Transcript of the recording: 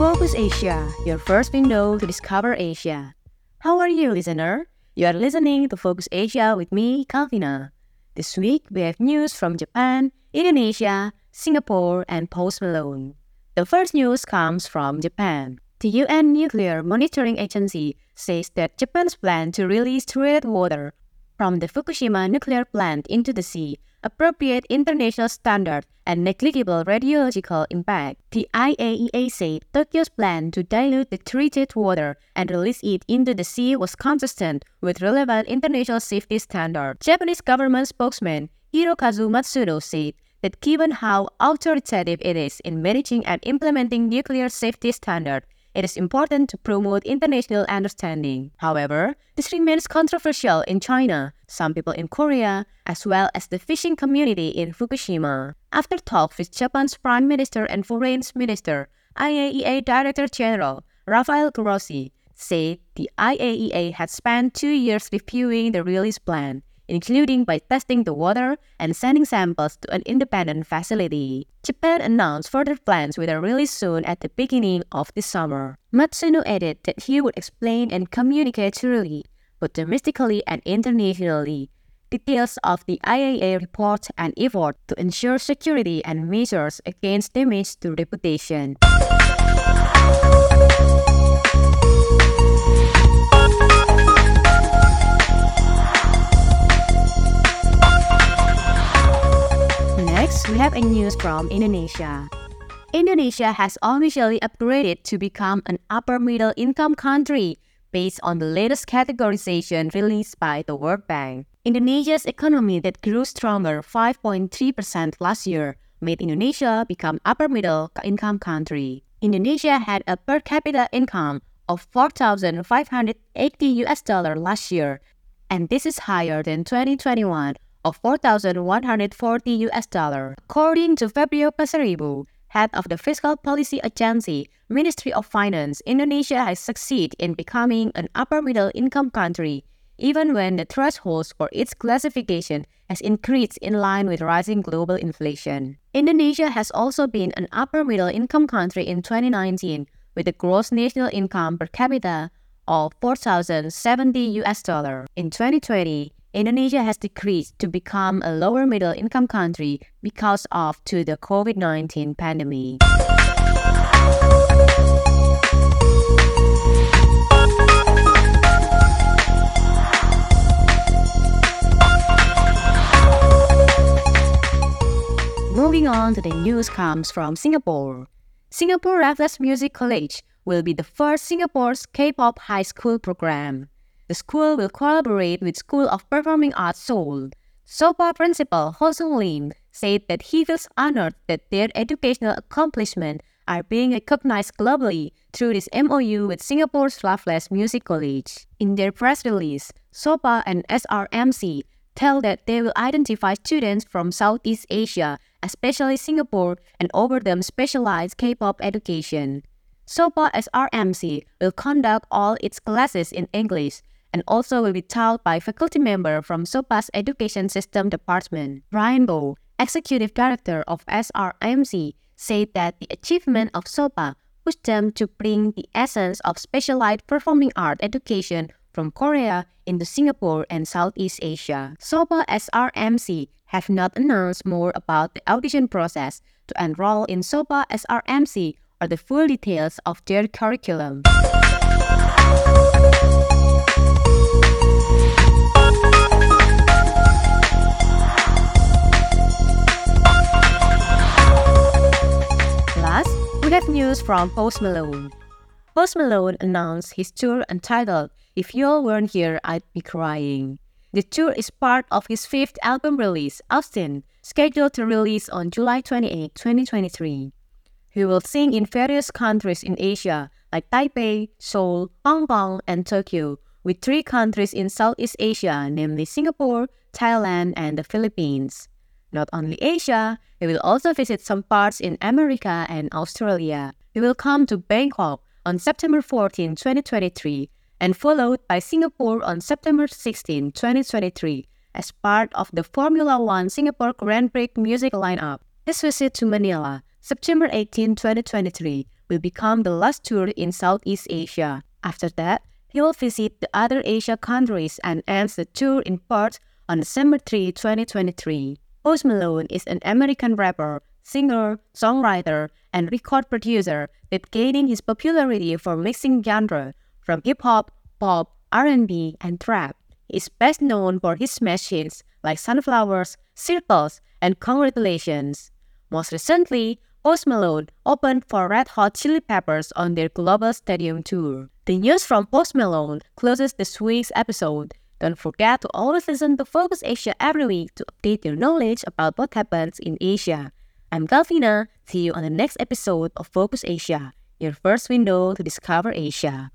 Asia, your first window to discover Asia. How are you, listener? You are listening to Focus Asia with me, Calvina. This week, we have news from Japan, Indonesia, Singapore, and Post Malone. The first news comes from Japan. The UN Nuclear Monitoring Agency says that Japan's plan to release treated water from the Fukushima nuclear plant into the sea appropriate international standard and negligible radiological impact. The IAEA said Tokyo's plan to dilute the treated water and release it into the sea was consistent with relevant international safety standards. Japanese government spokesman Hirokazu Matsuno said that given how authoritative it is in managing and implementing nuclear safety standards, it is important to promote international understanding. However, this remains controversial in China, some people in Korea, as well as the fishing community in Fukushima. After talks with Japan's Prime Minister and Foreign Minister, IAEA Director General Rafael Grossi said the IAEA had spent two years reviewing the release plan including by testing the water and sending samples to an independent facility. Japan announced further plans with a release soon at the beginning of the summer. Matsuno added that he would explain and communicate thoroughly, both domestically and internationally, details of the IAEA report and effort to ensure security and measures against damage to reputation. Next, we have a news from Indonesia. Indonesia has officially upgraded to become an upper middle income country based on the latest categorization released by the World Bank. Indonesia's economy that grew stronger 5.3% last year made Indonesia become upper middle income country. Indonesia had a per capita income of 4,580 US dollar last year, and this is higher than 2021 of 4,140 US dollar. According to Febrio Kacaribu, head of the Fiscal Policy Agency, Ministry of Finance, Indonesia has succeeded in becoming an upper middle income country, even when the thresholds for its classification has increased in line with rising global inflation. Indonesia has also been an upper middle income country in 2019 with a gross national income per capita of 4,070 US dollar. In 2020, Indonesia has decreased to become a lower middle income country because of to the COVID-19 pandemic. Moving on to the news comes from Singapore. Singapore Raffles Music College will be the first Singapore's K-pop high school program. The school will collaborate with School of Performing Arts Seoul. SOPA principal Ho Sung Lim said that he feels honored that their educational accomplishments are being recognized globally through this MOU with Singapore's Raffles Music College. In their press release, SOPA and SRMC tell that they will identify students from Southeast Asia, especially Singapore, and offer them specialized K-pop education. SOPA SRMC will conduct all its classes in English and also will be taught by faculty member from SOPA's Education System Department. Brian Bo, Executive Director of SRMC, said that the achievement of SOPA pushed them to bring the essence of specialized performing art education from Korea into Singapore and Southeast Asia. SOPA SRMC have not announced more about the audition process to enroll in SOPA SRMC or the full details of their curriculum. We have news from Post Malone. Post Malone announced his tour entitled If You Weren't Here, I'd Be Crying. The tour is part of his fifth album release, Austin, scheduled to release on July 28, 2023. He will sing in various countries in Asia like Taipei, Seoul, Hong Kong, and Tokyo, with three countries in Southeast Asia, namely Singapore, Thailand, and the Philippines. Not only Asia, he will also visit some parts in America and Australia. He will come to Bangkok on September 14, 2023, and followed by Singapore on September 16, 2023, as part of the Formula One Singapore Grand Prix music lineup. His visit to Manila, September 18, 2023, will become the last tour in Southeast Asia. After that, he will visit the other Asia countries and ends the tour in Perth on December 3, 2023. Post Malone is an American rapper, singer, songwriter, and record producer that gaining his popularity for mixing genre from hip hop, pop, R&B, and trap. He is best known for his smash hits like Sunflowers, Circles, and Congratulations. Most recently, Post Malone opened for Red Hot Chili Peppers on their global stadium tour. The news from Post Malone closes this week's episode. Don't forget to always listen to Focus Asia every week to update your knowledge about what happens in Asia. I'm Galvina. See you on the next episode of Focus Asia, your first window to discover Asia.